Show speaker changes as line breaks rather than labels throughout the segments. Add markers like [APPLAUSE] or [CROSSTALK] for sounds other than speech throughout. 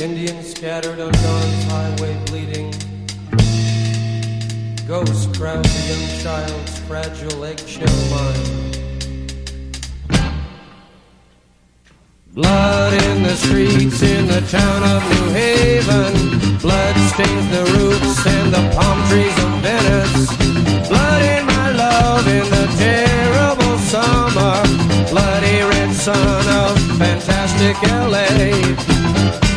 Indians scattered on dawn's highway bleeding. Ghosts crowd the young child's fragile eggshell mind. Blood in the streets in the town of New Haven. Blood stains the roofs and the palm trees of Venice. Blood in my love in the terrible summer. Bloody red sun of fantastic LA.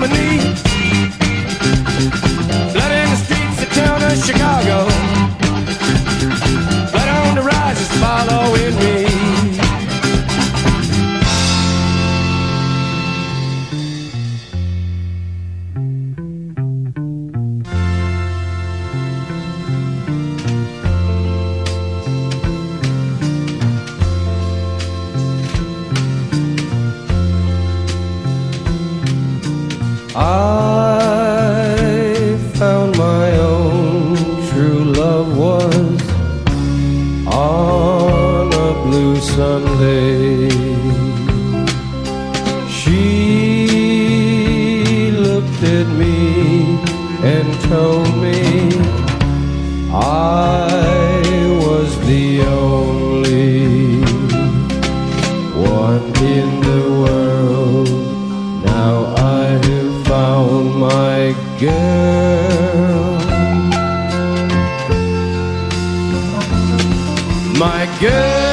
to need. my girl.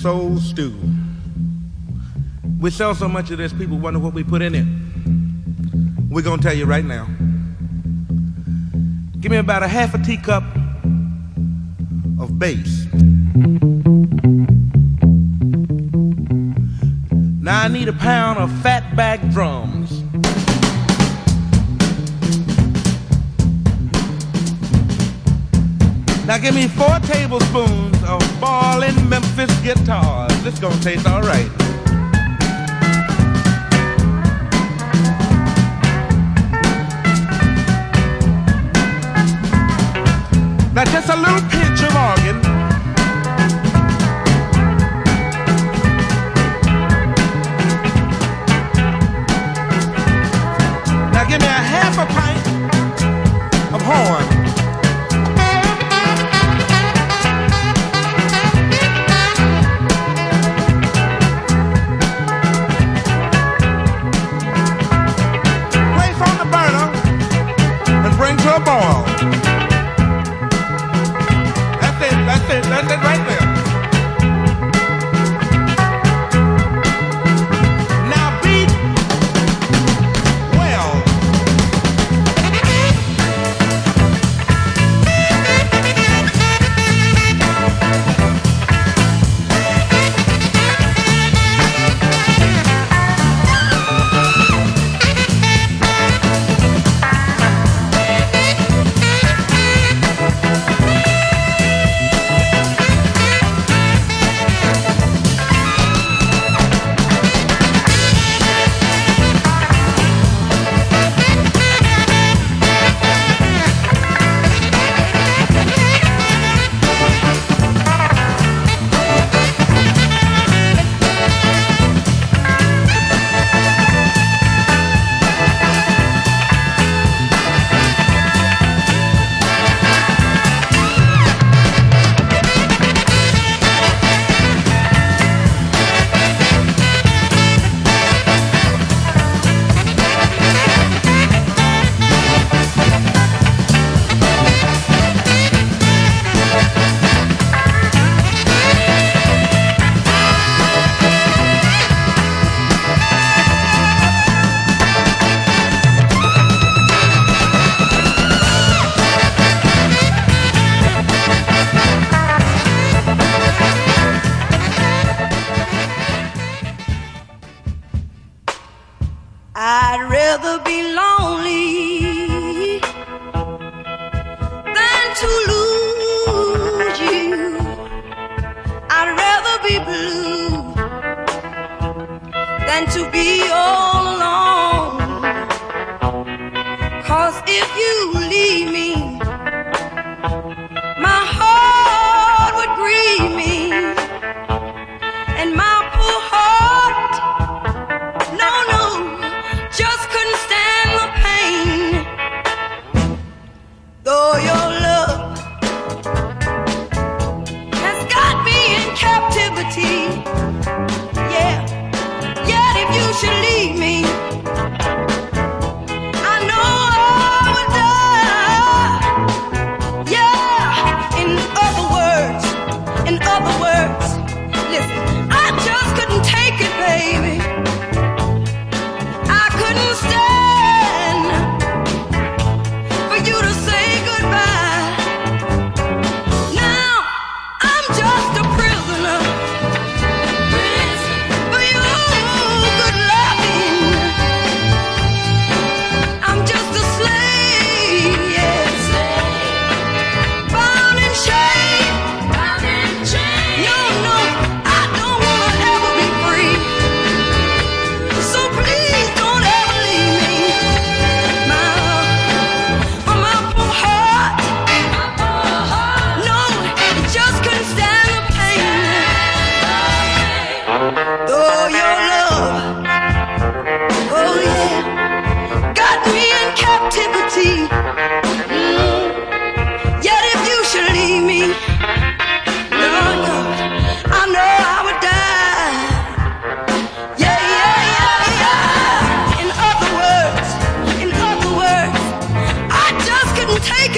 soul stew. We sell so much of this, people wonder what we put in it. We're going to tell you right now. Give me about a half a teacup of bass. Now I need a pound of fat back drum. give me four tablespoons of ballin' Memphis guitars. This gonna taste alright. Now just a little pinch of organ and to
be yours.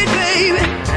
it, baby.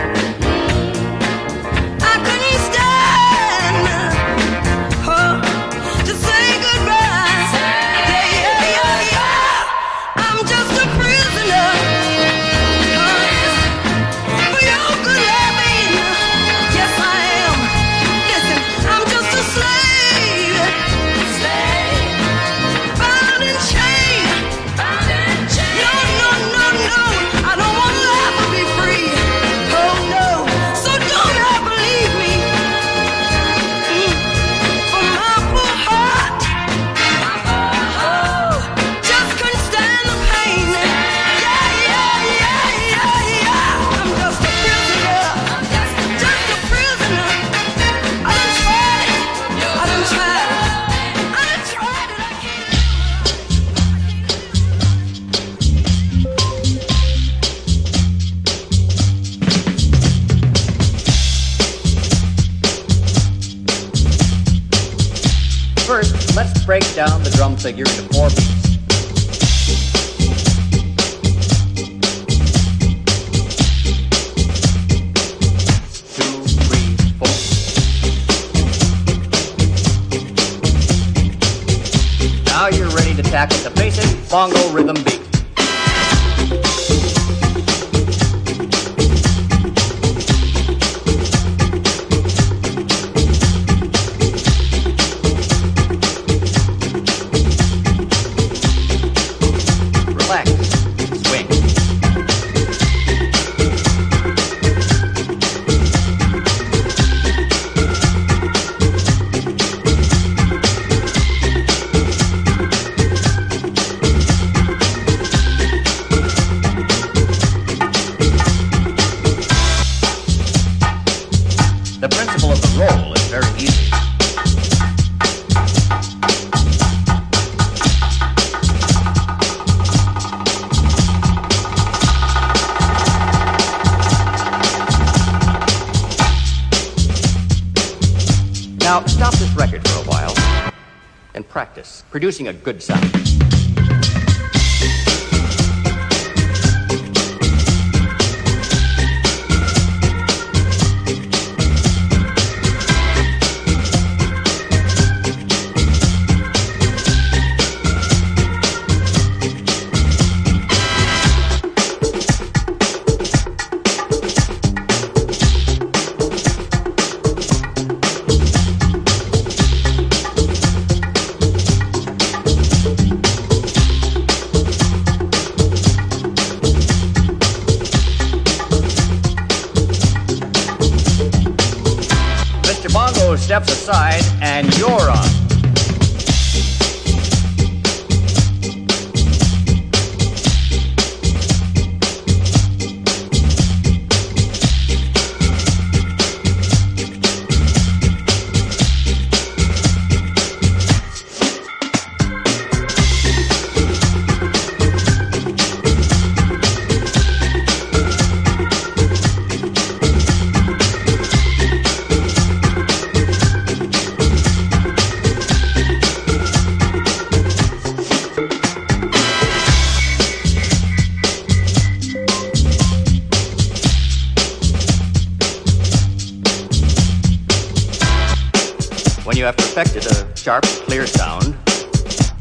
rhythm beat. producing a good sound.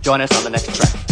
Join us on the next track.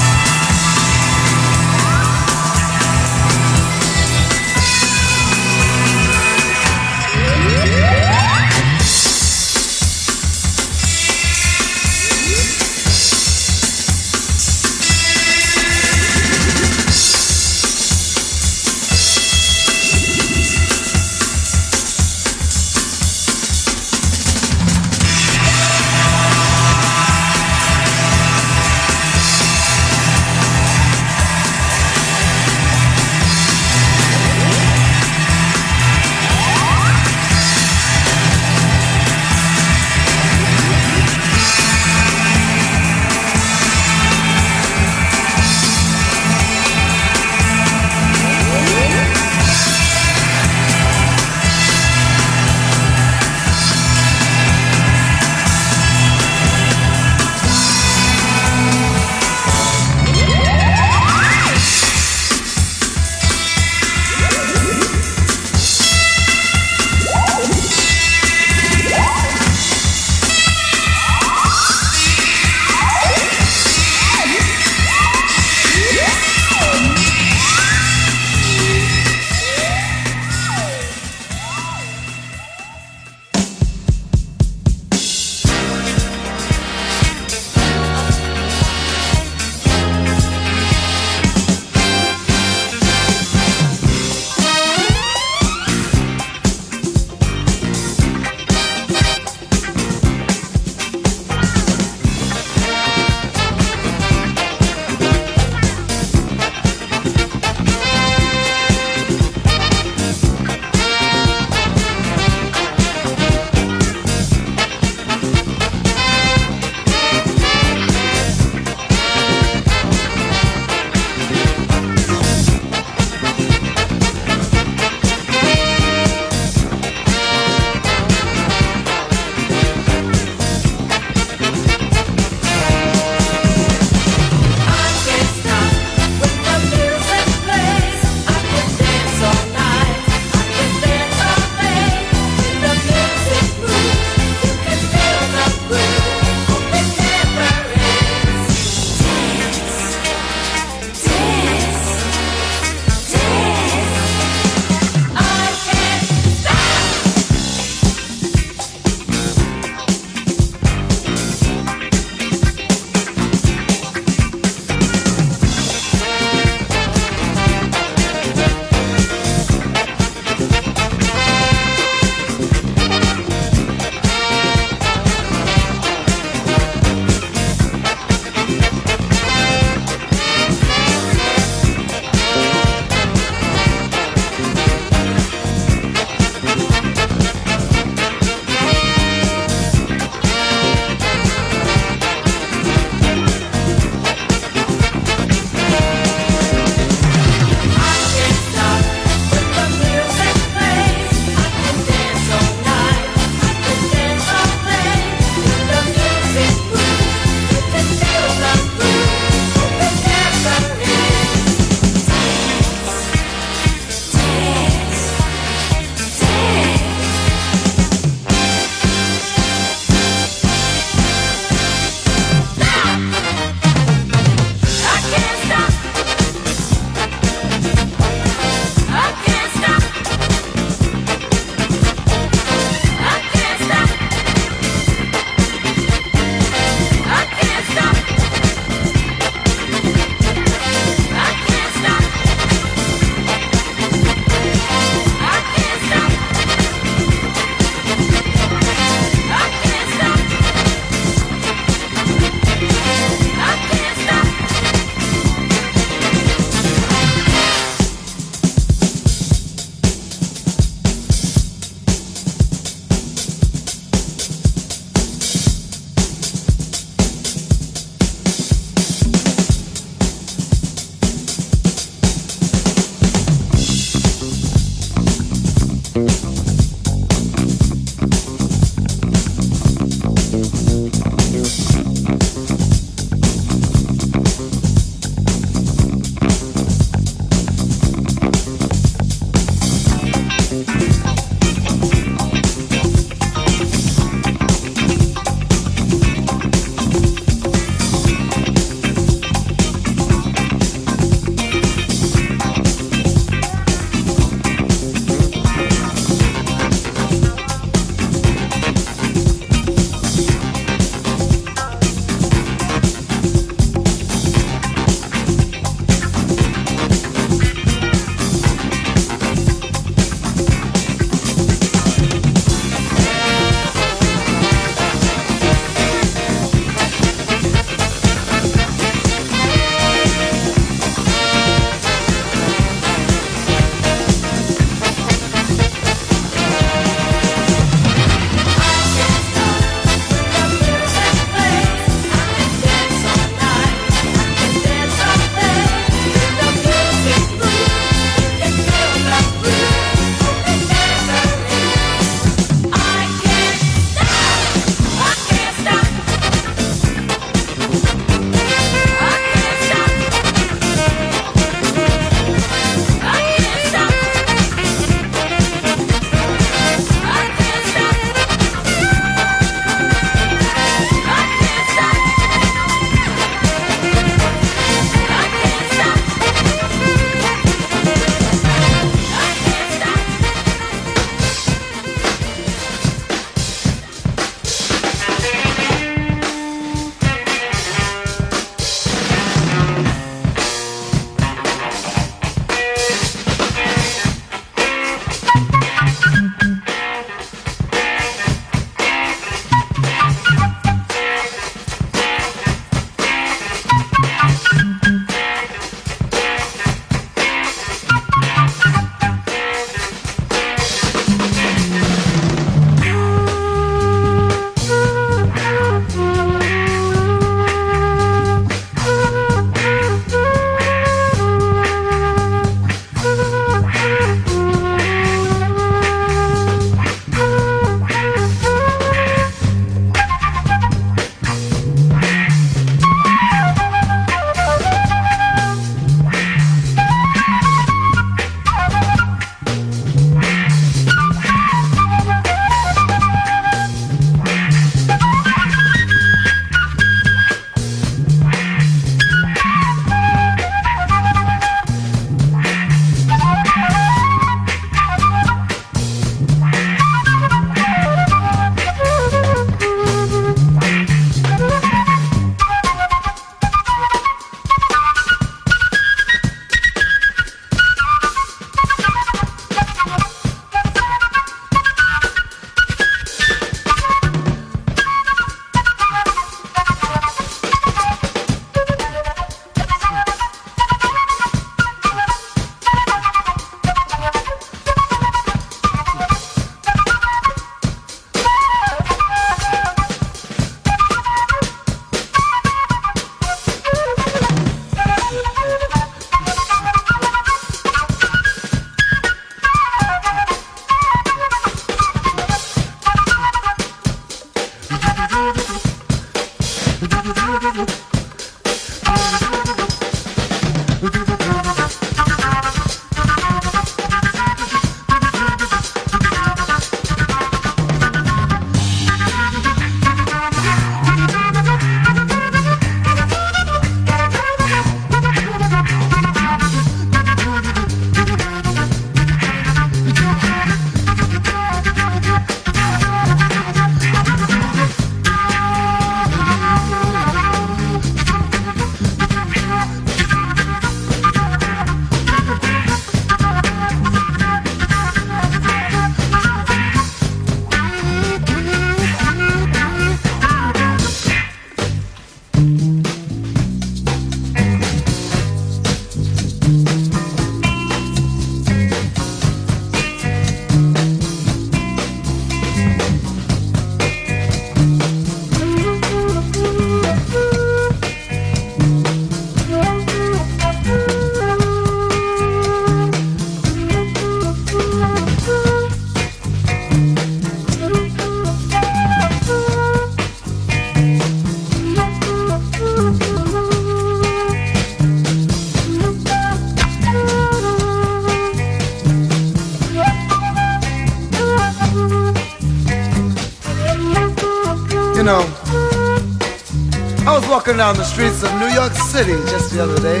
Down the streets of New York City just the other day.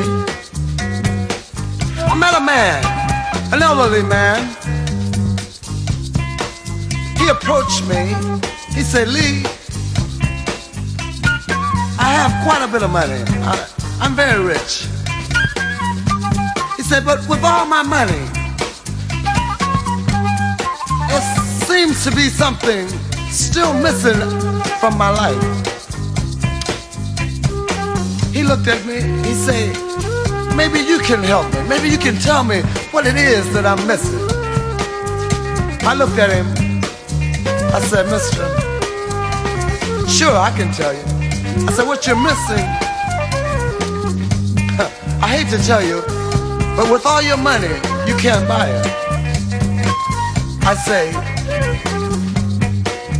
I met a man, an elderly man. He approached me. He said, Lee, I have quite a bit of money. I, I'm very rich. He said, but with all my money, it seems to be something still missing from my life looked at me, he said, maybe you can help me. Maybe you can tell me what it is that I'm missing. I looked at him. I said, mister, sure, I can tell you. I said, what you're missing, [LAUGHS] I hate to tell you, but with all your money, you can't buy it. I say,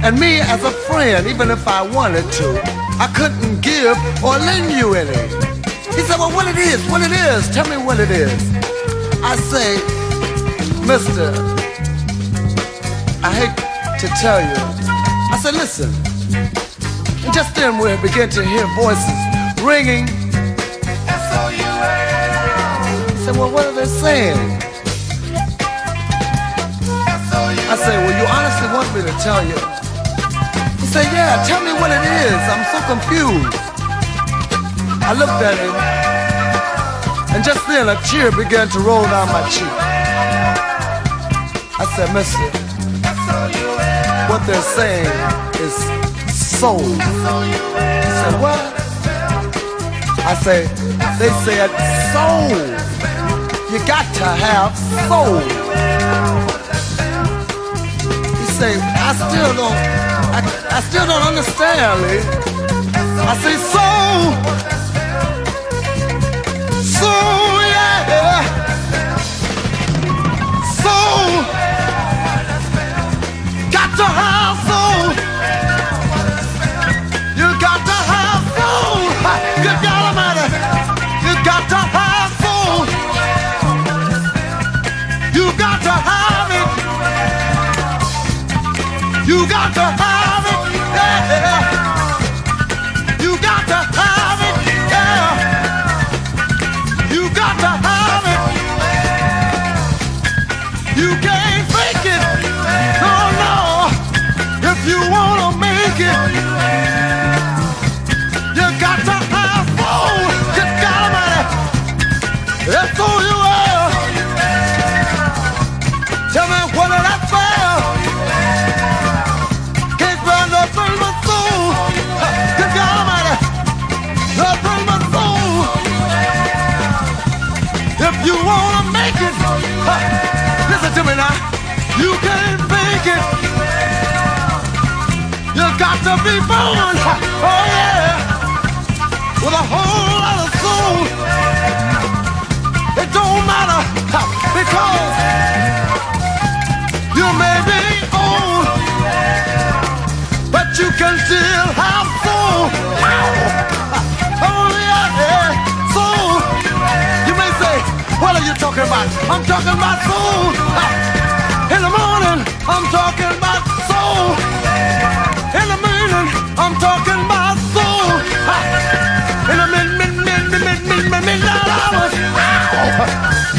and me as a friend, even if I wanted to, I couldn't give or lend you any. He said, well, what it is, what it is, tell me what it is. I say, mister, I hate to tell you. I said, listen. And just then we began to hear voices ringing. S-O-U-L. I said, well, what are they saying? I say, well, you honestly want me to tell you say, yeah, tell me what it is. I'm so confused. I looked at him, and just then a tear began to roll down my cheek. I said, mister, what they're saying is soul. He said, what? I say, they said soul. You got to have soul. He say, I still don't I, I still don't understand, Lee. I say so, so yeah, so got to have soul. You got to have soul. Good God Almighty, you got to have soul. You got to have it. You got to have. to be born. Oh yeah, with a whole lot of soul. It don't matter because you may be old, but you can still have soul. Oh yeah, soul. You may say, what are you talking about? I'm talking about soul. In the morning, I'm talking about soul. 好看。